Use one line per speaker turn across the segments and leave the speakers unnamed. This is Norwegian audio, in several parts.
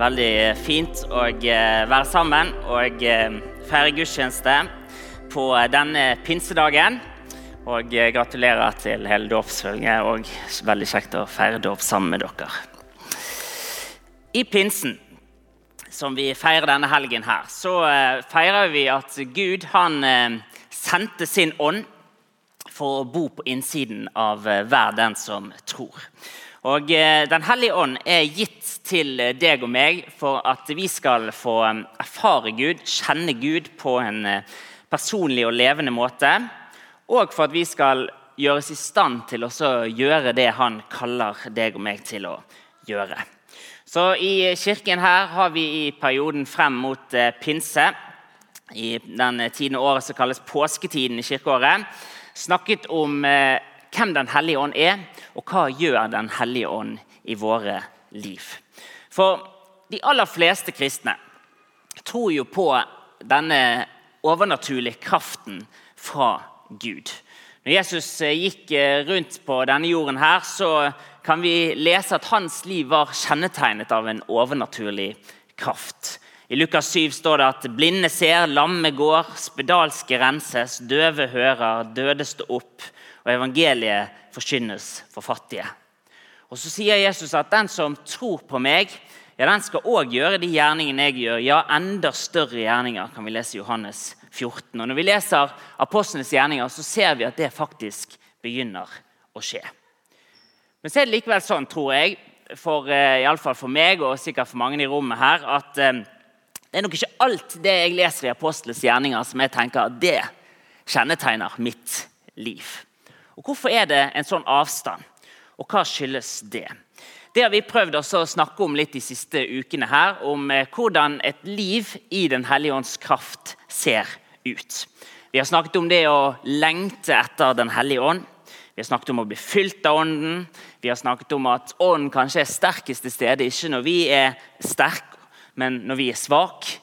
Veldig fint å eh, være sammen og eh, feire gudstjeneste på denne pinsedagen. Og eh, gratulerer til hele dåpsfølget, og veldig kjekt å feire dåp sammen med dere. I pinsen, som vi feirer denne helgen her, så feirer vi at Gud han sendte sin ånd for å bo på innsiden av hver den som tror. Og eh, Den hellige ånd er gitt til deg og meg for at vi skal få eh, erfare Gud, kjenne Gud på en eh, personlig og levende måte. Og for at vi skal gjøres i stand til å gjøre det han kaller deg og meg til å gjøre. Så I kirken her har vi i perioden frem mot pinse, i den tiden av året som kalles påsketiden i kirkeåret, snakket om hvem Den hellige ånd er, og hva gjør Den hellige ånd i våre liv. For de aller fleste kristne tror jo på denne overnaturlige kraften fra Gud. Når Jesus eh, gikk eh, rundt på denne jorden, her, så kan vi lese at hans liv var kjennetegnet av en overnaturlig kraft. I Lukas 7 står det at blinde ser, lamme går, spedalske renses, døve hører, døde står opp, og evangeliet forkynnes for fattige. Og Så sier Jesus at den som tror på meg, ja, den skal òg gjøre de gjerningene jeg gjør. Ja, enda større gjerninger, kan vi lese i Johannes 14. Og Når vi leser apostlenes gjerninger, så ser vi at det faktisk begynner å skje. Men så er det likevel sånn, tror jeg, for, i fall for meg og sikkert for mange i rommet her, at uh, det er nok ikke alt det jeg leser i apostlenes gjerninger som jeg tenker at det kjennetegner mitt liv. Og Hvorfor er det en sånn avstand, og hva skyldes det? Det har vi prøvd å snakke om litt de siste ukene, her, om eh, hvordan et liv i Den hellige ånds kraft ser ut. Vi har snakket om det å lengte etter Den hellige ånd. Vi har snakket om å bli fylt av Ånden. Vi har snakket om at Ånden kanskje er sterkest til stede, ikke når vi er sterke, men når vi er svake.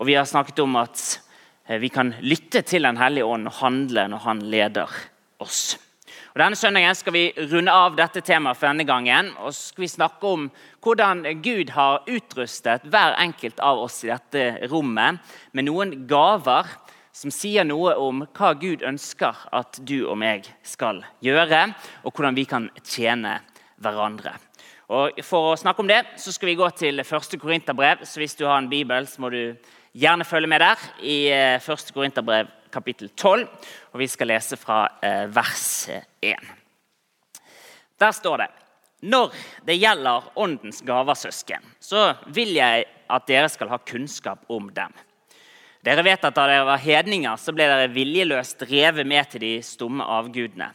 Og vi har snakket om at eh, vi kan lytte til Den hellige ånd og handle når han leder oss. Og denne Søndagen skal vi runde av dette temaet for denne gangen. og skal vi snakke om hvordan Gud har utrustet hver enkelt av oss i dette rommet med noen gaver som sier noe om hva Gud ønsker at du og meg skal gjøre, og hvordan vi kan tjene hverandre. Og For å snakke om det så skal vi gå til første Korinterbrev. Så hvis du har en bibel, så må du gjerne følge med der i eh, første Korinterbrev kapittel 12, og vi skal lese fra eh, vers 1. Der står det Når det gjelder Åndens gaver, søsken, så vil jeg at dere skal ha kunnskap om dem. Dere vet at Da dere var hedninger, så ble dere viljeløst revet med til de stumme avgudene.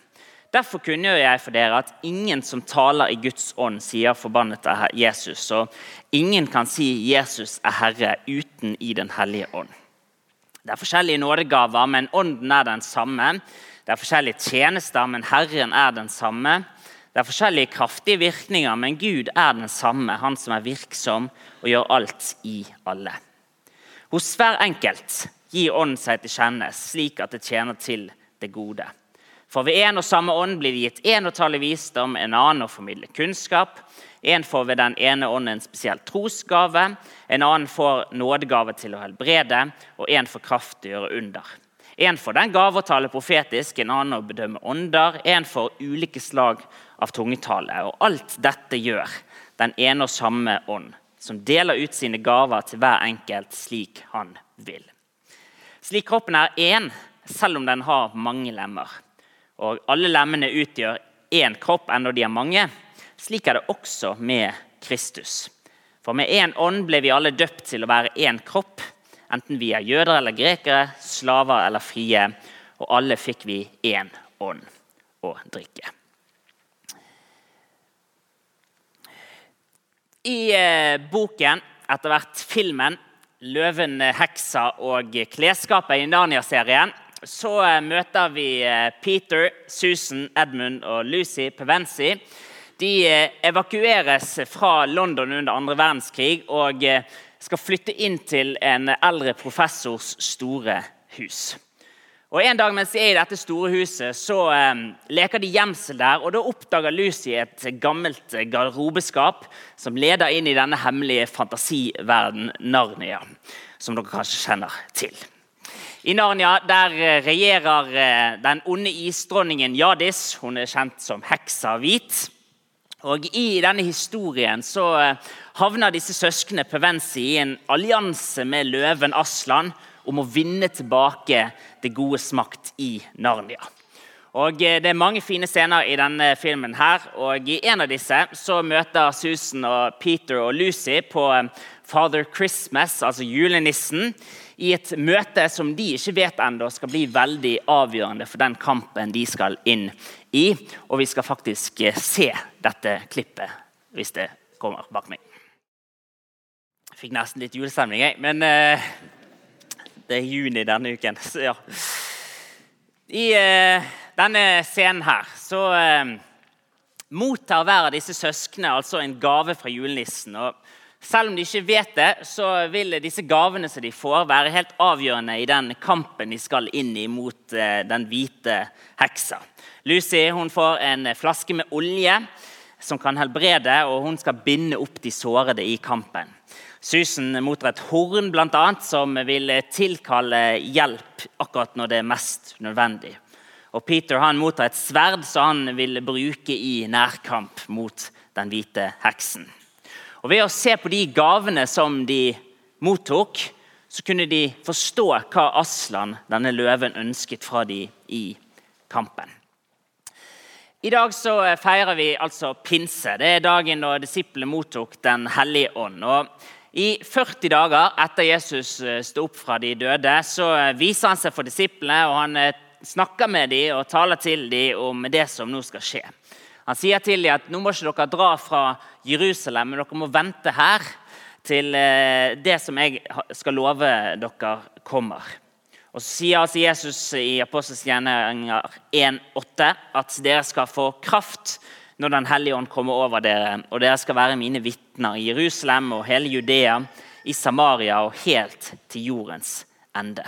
Derfor kunngjør jeg for dere at ingen som taler i Guds ånd, sier 'forbannet er Jesus', og ingen kan si 'Jesus er Herre' uten i Den hellige ånd. Det er forskjellige nådegaver, men ånden er den samme. Det er forskjellige tjenester, men Herren er den samme. Det er forskjellige kraftige virkninger, men Gud er den samme, han som er virksom og gjør alt i alle. Hos hver enkelt gir Ånden seg til kjenne, slik at det tjener til det gode. For ved en og samme ånd blir det gitt én å tale visdom, en annen å formidle kunnskap, en får ved den ene ånden en spesiell trosgave, en annen får nådegave til å helbrede, og en får kraft til å gjøre under. En får den gave å tale profetisk, en annen å bedømme ånder, en får ulike slag av tungetale. Og alt dette gjør den ene og samme ånd, som deler ut sine gaver til hver enkelt slik han vil. Slik kroppen er én, selv om den har mange lemmer. Og alle lemmene utgjør én kropp, enda de er mange slik er det også med Kristus. For med én ånd ble vi alle døpt til å være én kropp, enten vi er jøder eller grekere, slaver eller frie, og alle fikk vi én ånd å drikke. I eh, boken, etter hvert filmen 'Løven, heksa og klesskapet' i Narnia-serien, så eh, møter vi eh, Peter, Susan, Edmund og Lucy Pevensi de eh, evakueres fra London under andre verdenskrig og eh, skal flytte inn til en eldre professors store hus. Og En dag mens de er i dette store huset, så eh, leker de gjemsel der. og Da oppdager Lucy et gammelt garderobeskap som leder inn i denne hemmelige fantasiverden Narnia, som dere kanskje kjenner til. I Narnia der regjerer den onde isdronningen Jadis. Hun er kjent som heksa hvit. Og I denne historien så havna havner disse søsknene Pevensi i en allianse med løven Aslan om å vinne tilbake det godes makt i Narnia. Og eh, Det er mange fine scener i denne filmen. her, og I en av disse så møter Susan og Peter og Lucy på eh, Father Christmas, altså julenissen, i et møte som de ikke vet ennå skal bli veldig avgjørende for den kampen de skal inn i. Og vi skal faktisk eh, se dette klippet hvis det kommer bak meg. Jeg fikk nesten litt julestemning, jeg. Men uh, det er juni denne uken. Så ja. I uh, denne scenen her så uh, mottar hver av disse søsknene altså en gave fra julenissen. og selv om de ikke vet det, så vil disse gavene som de får, være helt avgjørende i den kampen de skal inn i mot den hvite heksa. Lucy hun får en flaske med olje som kan helbrede, og hun skal binde opp de sårede i kampen. Susan mottar et horn blant annet, som vil tilkalle hjelp akkurat når det er mest nødvendig. Og Peter han mottar et sverd som han vil bruke i nærkamp mot den hvite heksen. Og Ved å se på de gavene som de mottok, så kunne de forstå hva Aslan, denne løven, ønsket fra de i kampen. I dag så feirer vi altså pinse. Det er dagen da disiplene mottok Den hellige ånd. Og i 40 dager etter Jesus eh, sto opp fra de døde, så eh, viser han seg for disiplene, og han eh, snakker med dem og taler til dem om det som nå skal skje. Han sier til dem at nå må ikke dere dra fra Jerusalem, men dere må vente her til det som jeg skal love dere, kommer. Og Så sier altså Jesus i Apostels gjerninger 1,8 at dere skal få kraft når Den hellige ånd kommer over dere, og dere skal være mine vitner i Jerusalem og hele Judea, i Samaria og helt til jordens ende.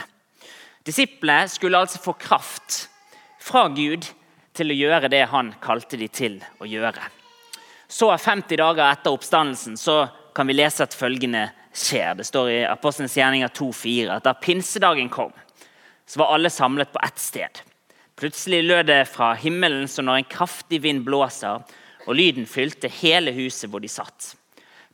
Disiplene skulle altså få kraft fra Gud til å gjøre det han kalte de til å gjøre. Så 50 dager etter oppstandelsen så kan vi lese at følgende skjer. Det står i Apostelens gjerninger 2,4 at da pinsedagen kom, så var alle samlet på ett sted. Plutselig lød det fra himmelen som når en kraftig vind blåser, og lyden fylte hele huset hvor de satt.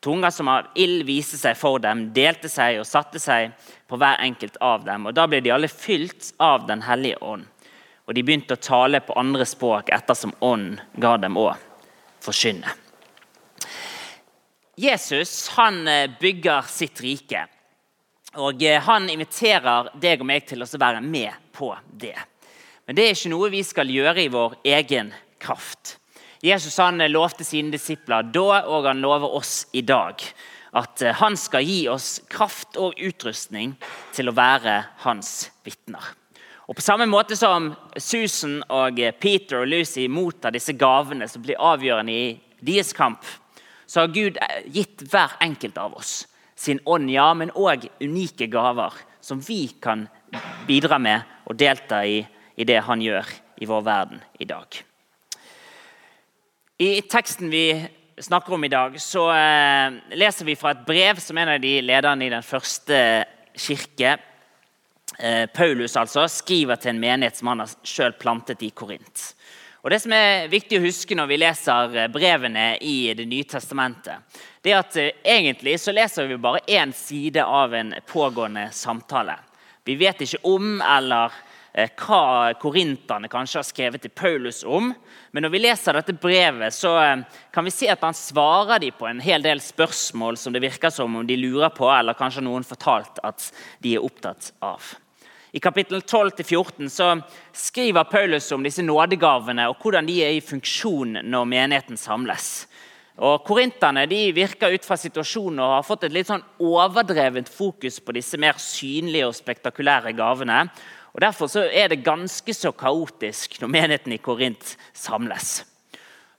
Tunger som av ild viste seg for dem, delte seg og satte seg på hver enkelt av dem. og Da ble de alle fylt av Den hellige ånd. Og de begynte å tale på andre språk ettersom ånden ga dem å forkynne. Jesus han eh, bygger sitt rike. Og eh, Han inviterer deg og meg til å være med på det. Men det er ikke noe vi skal gjøre i vår egen kraft. Jesus han lovte sine disipler da, og han lover oss i dag, at eh, han skal gi oss kraft og utrustning til å være hans vitner. Og På samme måte som Susan og Peter og Lucy mottar disse gavene som blir avgjørende i deres kamp, så har Gud eh, gitt hver enkelt av oss sin ånd, ja, men òg unike gaver som vi kan bidra med og delta i i det han gjør i vår verden i dag. I teksten vi snakker om i dag, så eh, leser vi fra et brev som en av de lederne i den første kirke, eh, Paulus, altså, skriver til en menighet som han har selv plantet i Korint. Og Det som er viktig å huske når vi leser eh, brevene i Det nye testamentet, det er at eh, egentlig så leser vi bare én side av en pågående samtale. Vi vet ikke om eller Eh, hva korinterne kanskje har skrevet til Paulus om. Men når vi leser dette brevet, så kan vi se at han svarer dem på en hel del spørsmål som det virker som om de lurer på, eller kanskje noen fortalt at de er opptatt av. I kapittel 12-14 så skriver Paulus om disse nådegavene og hvordan de er i funksjon når menigheten samles. Og Korinterne de virker ut fra situasjonen og har fått et litt sånn overdrevent fokus på disse mer synlige og spektakulære gavene. Og Derfor er det ganske så kaotisk når menigheten i Korint samles.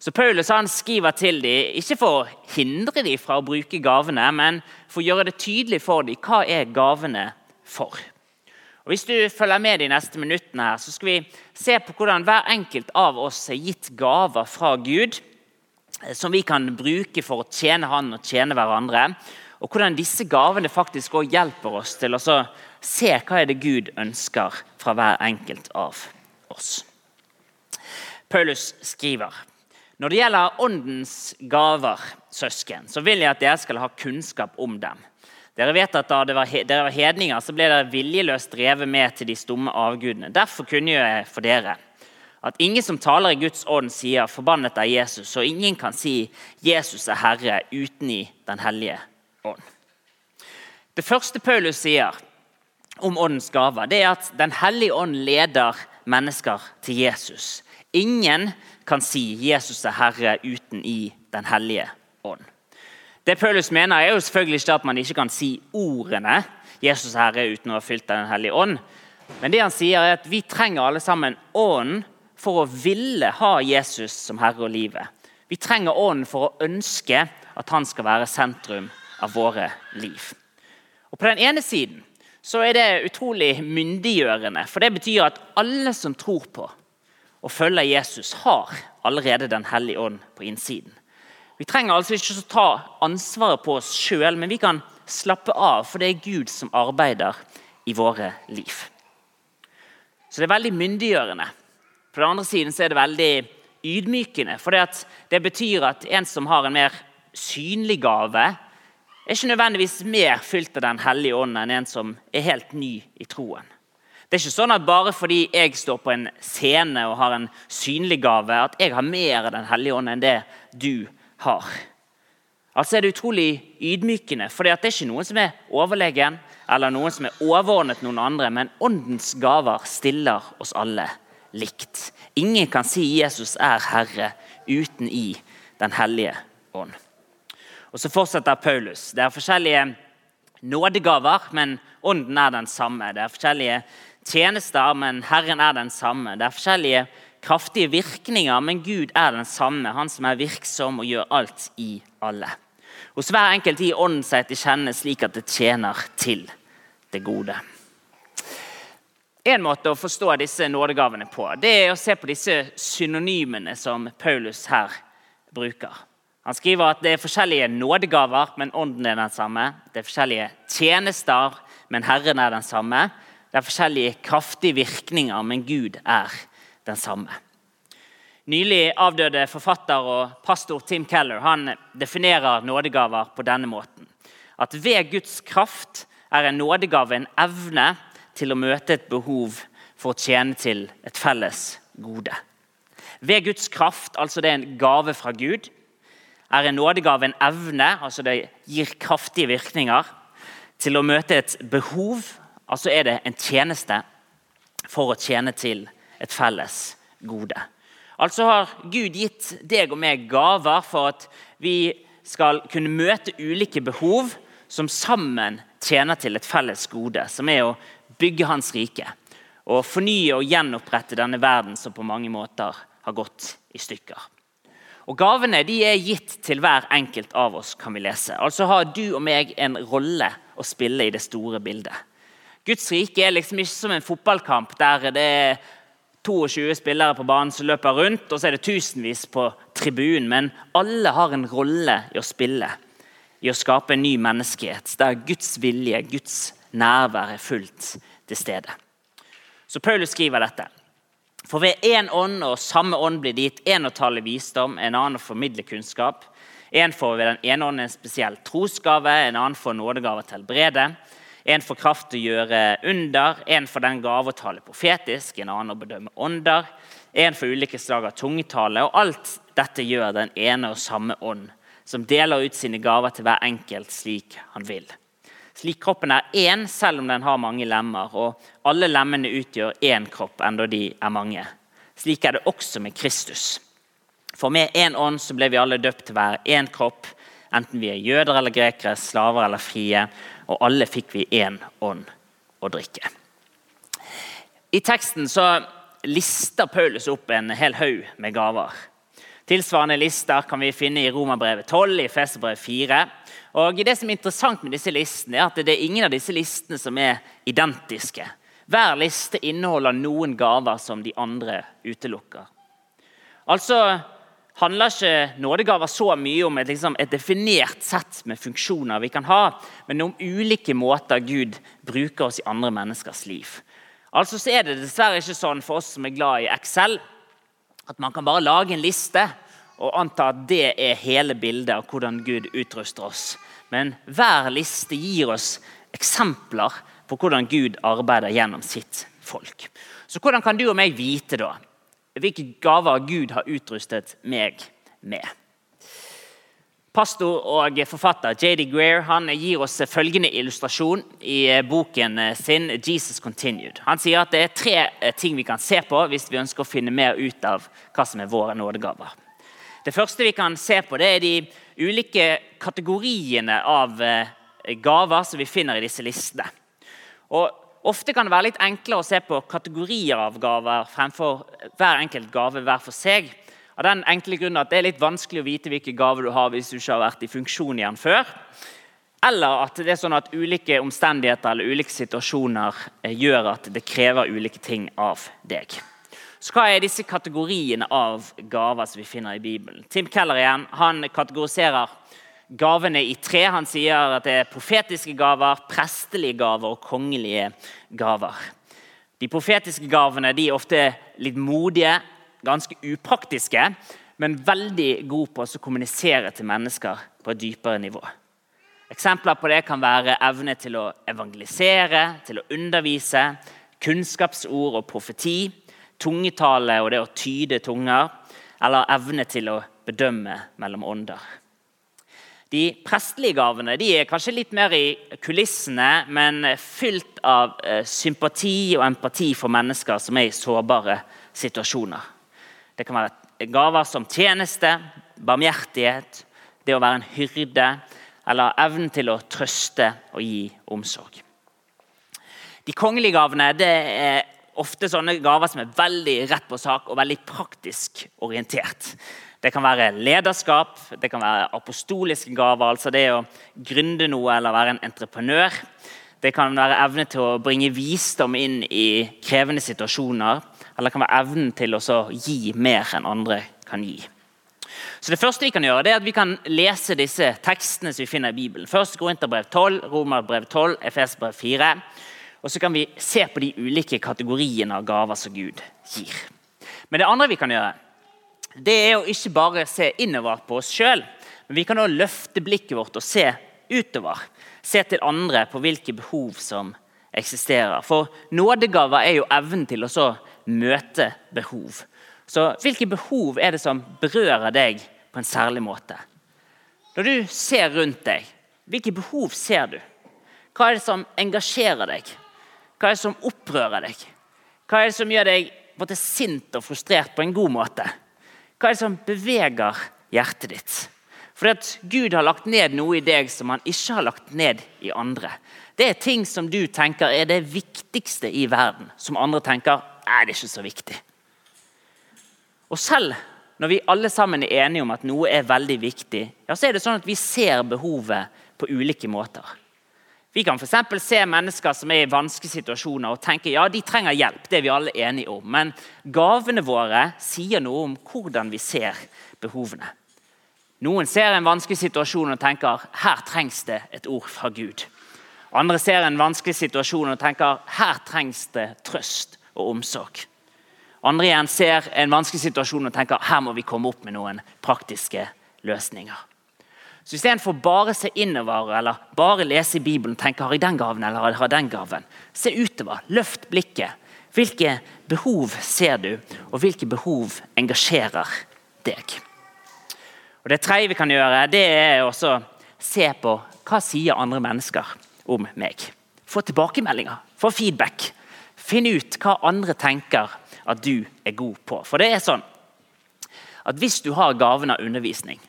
Så Paulus han skriver til dem, ikke for å hindre dem fra å bruke gavene, men for å gjøre det tydelig for dem hva er gavene for. Og Hvis du følger med de neste minuttene, her, så skal vi se på hvordan hver enkelt av oss er gitt gaver fra Gud eh, som vi kan bruke for å tjene Han og tjene hverandre. Og hvordan disse gavene faktisk også hjelper oss til å se hva er det Gud ønsker fra hver enkelt av oss. Paulus skriver når det gjelder åndens gaver, søsken, så vil jeg at dere skal ha kunnskap om dem. Dere vet at Da dere var hedninger, så ble dere viljeløst drevet med til de stumme avgudene. Derfor kunne jeg for dere at ingen som taler i Guds ånd, sier 'forbannet er Jesus', og ingen kan si 'Jesus er Herre' uten i Den hellige ånd. Det første Paulus sier om åndens gaver, det er at Den hellige ånd leder mennesker til Jesus. Ingen kan si 'Jesus er Herre' uten i Den hellige ånd. Det Paulus mener, er jo selvfølgelig ikke at man ikke kan si ordene 'Jesus er Herre' uten å ha fylt av Den hellige ånd. Men det han sier er at vi trenger alle sammen ånden for å ville ha Jesus som herre og livet. Vi trenger ånden for å ønske at han skal være sentrum av våre liv. Og På den ene siden så er det utrolig myndiggjørende. For det betyr at alle som tror på og følger Jesus, har allerede Den hellige ånd på innsiden. Vi trenger altså ikke å ta ansvaret på oss sjøl, men vi kan slappe av, for det er Gud som arbeider i våre liv. Så det er veldig myndiggjørende. På den andre siden er det veldig ydmykende. For det, betyr at en som har en mer synlig gave, er ikke nødvendigvis mer fylt av Den hellige ånd enn en som er helt ny i troen. Det er ikke sånn at bare fordi jeg står på en scene og har en synlig gave, at jeg har mer av Den hellige ånd enn det du har har. Altså er det utrolig ydmykende, for det er ikke noen som er overlegen eller noen som er overordnet noen andre, men åndens gaver stiller oss alle likt. Ingen kan si Jesus er Herre uten i Den hellige ånd. Og Så fortsetter Paulus. Det er forskjellige nådegaver, men ånden er den samme. Det er forskjellige tjenester, men Herren er den samme. Det er forskjellige kraftige virkninger, men Gud er den samme, han som er virksom og gjør alt i alle. Hos hver enkelt gir ånden seg til kjenne slik at det tjener til det gode. En måte å forstå disse nådegavene på det er å se på disse synonymene som Paulus her bruker. Han skriver at det er forskjellige nådegaver, men ånden er den samme. Det er forskjellige tjenester, men Herren er den samme. Det er forskjellige kraftige virkninger, men Gud er den samme. Nylig avdøde forfatter og pastor Tim Keller han definerer nådegaver på denne måten. At ved Guds kraft er en nådegave en evne til å møte et behov for å tjene til et felles gode. Ved Guds kraft, altså det er en gave fra Gud, er en nådegave en evne, altså det gir kraftige virkninger, til å møte et behov, altså er det en tjeneste for å tjene til et felles gode. Altså har Gud gitt deg og meg gaver for at vi skal kunne møte ulike behov som sammen tjener til et felles gode, som er å bygge Hans rike. Og fornye og gjenopprette denne verden som på mange måter har gått i stykker. Og Gavene de er gitt til hver enkelt av oss, kan vi lese. Altså har du og meg en rolle å spille i det store bildet. Guds rike er liksom ikke som en fotballkamp der det er 22 spillere på banen som løper rundt, og så er det tusenvis på tribunen. Men alle har en rolle i å spille, i å skape en ny menneskehet, der Guds vilje, Guds nærvær er fullt til stede. Så Paulus skriver dette. For ved én ånd og samme ånd blir det gitt én å tale visdom, en annen å formidle kunnskap. En får ved den ene ånden en spesiell trosgave, en annen får nådegave til helbrede en får kraft til å gjøre under, en får den gave å tale profetisk, en annen å bedømme ånder, en får ulike slag av tungetale. Og alt dette gjør den ene og samme ånd, som deler ut sine gaver til hver enkelt slik han vil. Slik kroppen er én, selv om den har mange lemmer, og alle lemmene utgjør én kropp, enda de er mange. Slik er det også med Kristus. For med én ånd så ble vi alle døpt til hver én kropp, enten vi er jøder eller grekere, slaver eller frie og alle fikk vi én ånd å drikke. I teksten så lister Paulus opp en hel haug med gaver. Tilsvarende lister kan vi finne i Romerbrevet 12, i Feserbrevet 4. Og det som er interessant med disse listene, er at det er ingen av disse listene som er identiske. Hver liste inneholder noen gaver som de andre utelukker. Altså handler ikke nådegaver så mye om et, liksom, et, definert sett med funksjoner vi kan ha, men om ulike måter Gud bruker oss i andre menneskers liv. Altså så er det dessverre ikke sånn for oss som er glad i Excel, at man kan bare lage en liste og anta at det er hele bildet av hvordan Gud utruster oss. Men hver liste gir oss eksempler på hvordan Gud arbeider gjennom sitt folk. Så hvordan kan du og meg vite da hvilke gaver Gud har utrustet meg med. Pastor og forfatter J.D. Greer gir oss følgende illustrasjon i boken sin 'Jesus Continued'. Han sier at det er tre eh, ting vi kan se på hvis vi ønsker å finne mer ut av hva som er våre nådegaver. Det første vi kan se på, det er de ulike kategoriene av eh, gaver som vi finner i disse listene. Og Ofte kan det være litt enklere å se på kategorier av gaver fremfor hver enkelt gave hver for seg. Av den enkle grunnen at Det er litt vanskelig å vite hvilke gaver du har hvis du ikke har vært i funksjon igjen før. Eller at det er sånn at ulike omstendigheter eller ulike situasjoner eh, gjør at det krever ulike ting av deg. Så Hva er disse kategoriene av gaver som vi finner i Bibelen? Tim Keller igjen, han kategoriserer gavene i tre. Han sier at det er profetiske gaver, prestelige gaver og kongelige gaver. De profetiske gavene de er ofte litt modige, ganske upraktiske, men veldig gode på å kommunisere til mennesker på et dypere nivå. Eksempler på det kan være evne til å evangelisere, til å undervise, kunnskapsord og profeti, tungetale og det å tyde tunger, eller evne til å bedømme mellom ånder. De prestelige gavene de er kanskje litt mer i kulissene, men fylt av eh, sympati og empati for mennesker som er i sårbare situasjoner. Det kan være gaver som tjeneste, barmhjertighet, det å være en hyrde eller evnen til å trøste og gi omsorg. De kongelige gavene det er ofte sånne gaver som er veldig rett på sak og veldig praktisk orientert. Det kan være lederskap, det kan være apostoliske gaver, altså det å gründe noe eller være en entreprenør. Det kan være evne til å bringe visdom inn i krevende situasjoner. Eller det kan være evnen til å gi mer enn andre kan gi. Så Det første vi kan gjøre, det er at vi kan lese disse tekstene som vi finner i Bibelen. Først Korinterbrev 12, Romerbrev 12, Efesbrev 4. Og så kan vi se på de ulike kategoriene av gaver som Gud gir. Men det andre vi kan gjøre, det er å ikke bare se innover på oss sjøl, men vi kan òg løfte blikket vårt og se utover. Se til andre på hvilke behov som eksisterer. For nådegaver er jo evnen til å møte behov. Så hvilke behov er det som berører deg på en særlig måte? Når du ser rundt deg, hvilke behov ser du? Hva er det som engasjerer deg? Hva er det som opprører deg? Hva er det som gjør deg både sint og frustrert på en god måte? Hva er det som beveger hjertet ditt? Fordi at Gud har lagt ned noe i deg som han ikke har lagt ned i andre. Det er ting som du tenker er det viktigste i verden, som andre tenker er det ikke så viktig. Og selv når vi alle sammen er enige om at noe er veldig viktig, ja, så er det sånn at vi ser behovet på ulike måter. Vi kan for se mennesker som er i vanskelige situasjoner og tenke ja, de trenger hjelp. det er vi alle enige om. Men gavene våre sier noe om hvordan vi ser behovene. Noen ser en vanskelig situasjon og tenker her trengs det et ord fra Gud. Andre ser en vanskelig situasjon og tenker her trengs det trøst og omsorg. Andre igjen ser en vanskelig situasjon og tenker her må vi komme opp med noen praktiske løsninger. Så Istedenfor bare se innover eller bare lese i Bibelen tenke har jeg den gaven eller har jeg den gaven, se utover. Løft blikket. Hvilke behov ser du, og hvilke behov engasjerer deg? Og Det tredje vi kan gjøre, det er å se på hva sier andre mennesker om meg. Få tilbakemeldinger, få feedback. Finn ut hva andre tenker at du er god på. For det er sånn at hvis du har gaven av undervisning,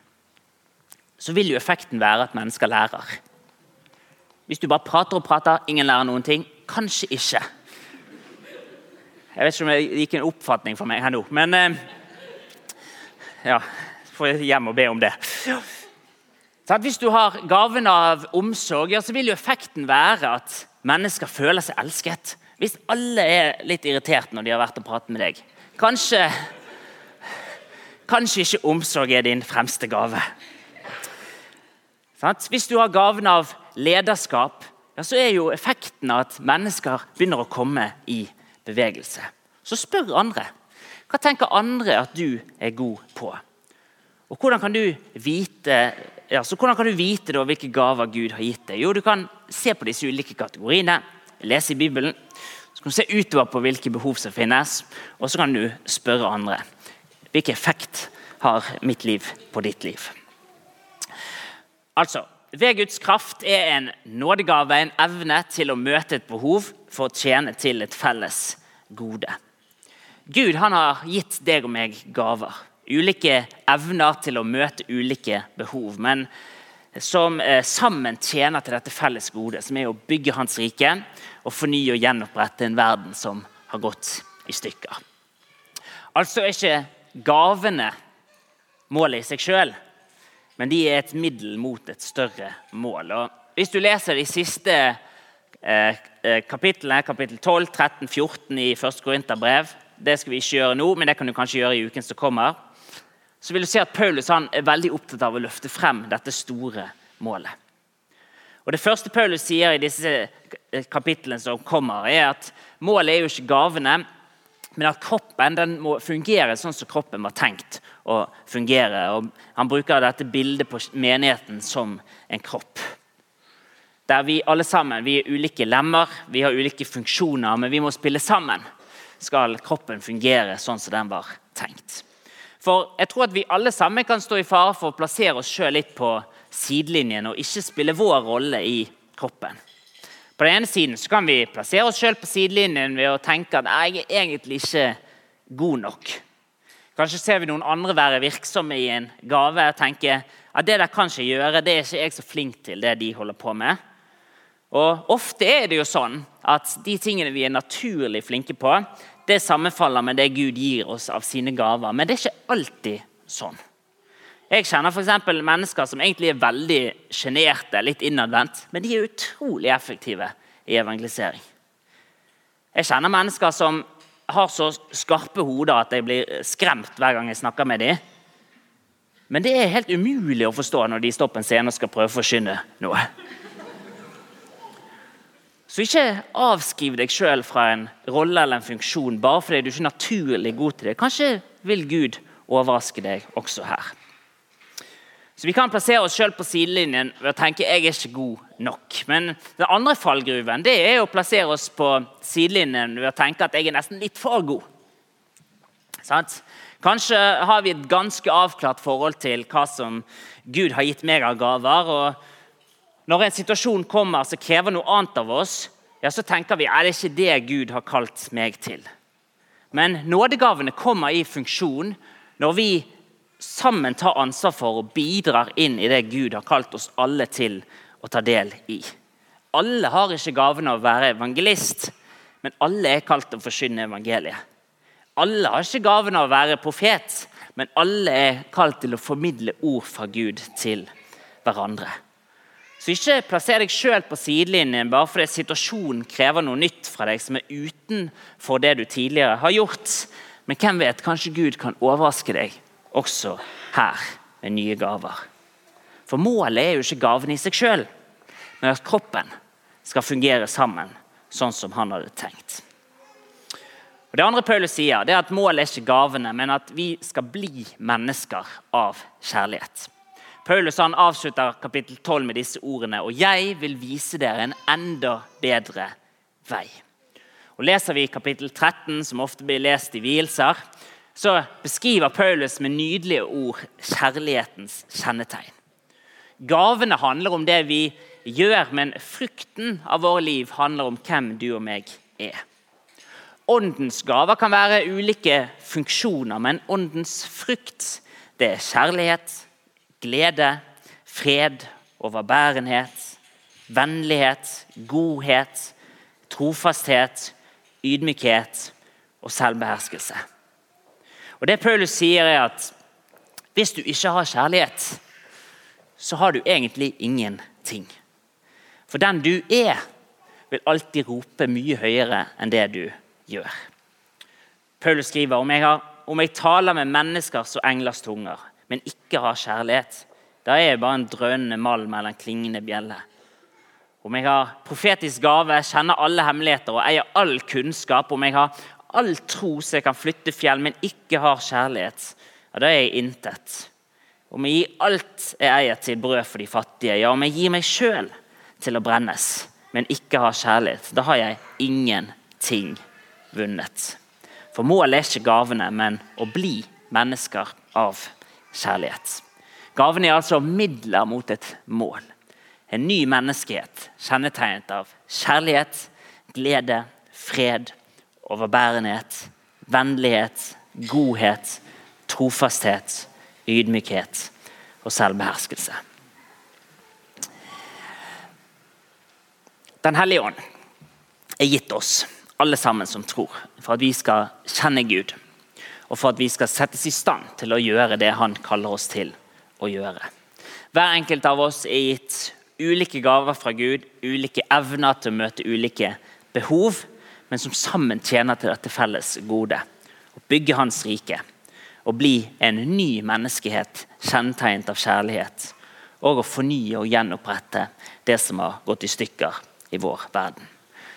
så vil jo effekten være at mennesker lærer. Hvis du bare prater og prater, ingen lærer noen ting. Kanskje ikke. Jeg vet ikke om det gikk en oppfatning for meg her nå, men eh, Ja, får jeg hjem og be om det. Så hvis du har gaven av omsorg, ja, så vil jo effekten være at mennesker føler seg elsket. Hvis alle er litt irritert når de har vært og pratet med deg, kanskje, kanskje ikke omsorg er din fremste gave. Hvis du har gaven av lederskap, ja, så er jo effekten at mennesker begynner å komme i bevegelse. Så spør andre. Hva tenker andre at du er god på? Og Hvordan kan du vite, ja, kan du vite da, hvilke gaver Gud har gitt deg? Jo, Du kan se på disse ulike kategoriene, lese i Bibelen. Så kan du se utover på hvilke behov som finnes, og så kan du spørre andre. Hvilken effekt har mitt liv på ditt liv? Altså, ved Guds kraft er en nådegave en evne til å møte et behov for å tjene til et felles gode. Gud han har gitt deg og meg gaver. Ulike evner til å møte ulike behov. Men som eh, sammen tjener til dette felles gode, som er å bygge Hans rike og fornye og gjenopprette en verden som har gått i stykker. Altså er ikke gavene målet i seg sjøl, men de er et middel mot et større mål. Og hvis du leser de siste eh, eh kapitlene, kapittel 12, 13, 14 i 1. Korinterbrev Det skal vi ikke gjøre nå, men det kan du kanskje gjøre i uken som kommer. Så vil du se at Paulus er veldig opptatt av å løfte frem dette store målet. Og Det første Paulus sier i disse eh, kapitlene som kommer, er at målet er jo ikke gavene, men at kroppen må fungere sånn som kroppen var tenkt å fungere. Og han bruker dette bildet på menigheten som en kropp. Der vi alle sammen vi er ulike lemmer, vi har ulike funksjoner, men vi må spille sammen. Skal kroppen fungere sånn som den var tenkt. For jeg tror at vi alle sammen kan stå i fare for å plassere oss sjøl litt på sidelinjen og ikke spille vår rolle i kroppen. På den ene siden kan vi plassere oss sjøl på sidelinjen ved å tenke at jeg er egentlig ikke god nok. Kanskje ser vi noen andre være virksomme i en gave og tenker at det der kan ikke gjøre, det er ikke jeg så flink til, det de holder på med. Og Ofte er det jo sånn at de tingene vi er naturlig flinke på, det sammenfaller med det Gud gir oss av sine gaver. Men det er ikke alltid sånn. Jeg kjenner for mennesker som egentlig er veldig sjenerte, litt innadvendt, men de er utrolig effektive i evangelisering. Jeg kjenner mennesker som har så skarpe hoder at jeg blir skremt hver gang jeg snakker med dem. Men det er helt umulig å forstå når de står på en scene og skal prøve å forkynne noe. Så ikke avskriv deg sjøl fra en rolle eller en funksjon bare fordi du ikke er naturlig god til det. Kanskje vil Gud overraske deg også her. Så Vi kan plassere oss sjøl på sidelinjen ved å tenke jeg er ikke god nok. Men den andre fallgruven det er å plassere oss på sidelinjen ved å tenke at jeg er nesten litt for god. Sant? Kanskje har vi et ganske avklart forhold til hva som Gud har gitt meg av gaver. og Når en situasjon kommer som krever noe annet av oss, ja, så tenker vi er det ikke det Gud har kalt meg til. Men nådegavene kommer i funksjon når vi sammen tar ansvar for og bidrar inn i det Gud har kalt oss alle til å ta del i. Alle har ikke gaven av å være evangelist, men alle er kalt til å forkynne evangeliet. Alle har ikke gaven av å være profet, men alle er kalt til å formidle ord fra Gud til hverandre. Så ikke plasser deg sjøl på sidelinjen bare fordi situasjonen krever noe nytt fra deg som er utenfor det du tidligere har gjort. Men hvem vet, kanskje Gud kan overraske deg også her med nye gaver. For målet er jo ikke gavene i seg sjøl, men at kroppen skal fungere sammen sånn som han hadde tenkt. Og Det andre Paulus sier, det er at målet er ikke gavene, men at vi skal bli mennesker av kjærlighet. Paulus han avslutter kapittel 12 med disse ordene. Og jeg vil vise dere en enda bedre vei. Og Leser vi kapittel 13, som ofte blir lest i vielser, så beskriver Paulus med nydelige ord kjærlighetens kjennetegn. Gavene handler om det vi gjør, men frukten av våre liv handler om hvem du og meg er. Åndens gaver kan være ulike funksjoner, men åndens frukt det er kjærlighet, glede, fred, overbærenhet, vennlighet, godhet, trofasthet, ydmykhet og selvbeherskelse. Og Det Paulus sier, er at hvis du ikke har kjærlighet, så har du egentlig ingenting. For den du er, vil alltid rope mye høyere enn det du gjør. Paulus skriver om jeg, har, om jeg taler med menneskers og englers tunger, men ikke har kjærlighet. Da er jeg bare en drønende malm eller en klingende bjelle. Om jeg har profetisk gave, kjenner alle hemmeligheter og eier all kunnskap, om jeg har all tro som kan flytte fjell, men ikke har kjærlighet, ja, da er jeg intet. Om jeg gir alt jeg eier til brød for de fattige, ja, om jeg gir meg sjøl til å brennes, men ikke har kjærlighet, da har jeg ingenting vunnet. For målet er ikke gavene, men å bli mennesker av kjærlighet. Gavene er altså midler mot et mål. En ny menneskehet kjennetegnet av kjærlighet, glede, fred, overbærenhet, vennlighet, godhet, trofasthet, ydmykhet og selvbeherskelse. Den hellige ånd er gitt oss, alle sammen som tror, for at vi skal kjenne Gud. Og for at vi skal settes i stand til å gjøre det Han kaller oss til å gjøre. Hver enkelt av oss er gitt ulike gaver fra Gud, ulike evner til å møte ulike behov, men som sammen tjener til dette felles gode. Å bygge Hans rike. Å bli en ny menneskehet kjennetegnet av kjærlighet. Og å fornye og gjenopprette det som har gått i stykker i vår verden.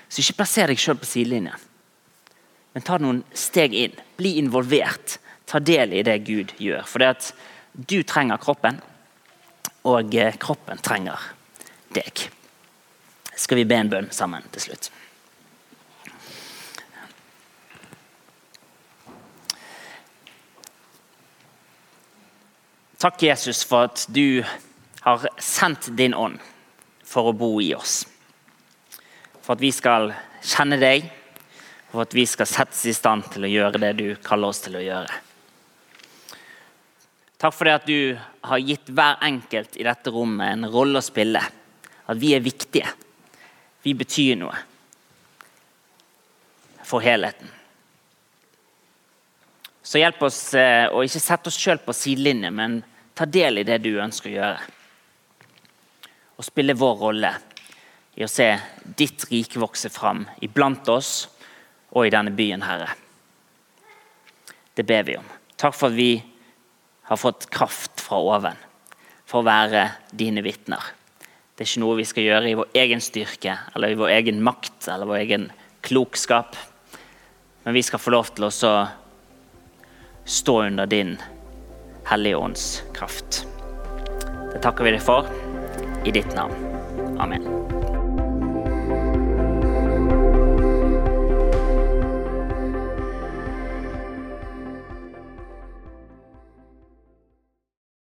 Så ikke plasser deg sjøl på sidelinjen, men ta noen steg inn. Bli involvert. Ta del i det Gud gjør. For det at du trenger kroppen, og eh, kroppen trenger deg. Skal vi be en bønn sammen til slutt? Takk, Jesus, for at du har sendt din ånd for å bo i oss for at vi skal kjenne deg, og for at vi skal settes i stand til å gjøre det du kaller oss til å gjøre. Takk for det at du har gitt hver enkelt i dette rommet en rolle å spille. At vi er viktige. Vi betyr noe for helheten. Så hjelp oss eh, å ikke sette oss sjøl på sidelinjen, men ta del i det du ønsker å gjøre. Og spille vår rolle i å se ditt rike vokse fram iblant oss og i denne byen, Herre. Det ber vi om. Takk for at vi har fått kraft fra oven for å være dine vitner. Det er ikke noe vi skal gjøre i vår egen styrke eller i vår egen makt eller vår egen klokskap. Men vi skal få lov til å stå under din Hellige Ånds kraft. Det takker vi deg for i ditt navn. Amen.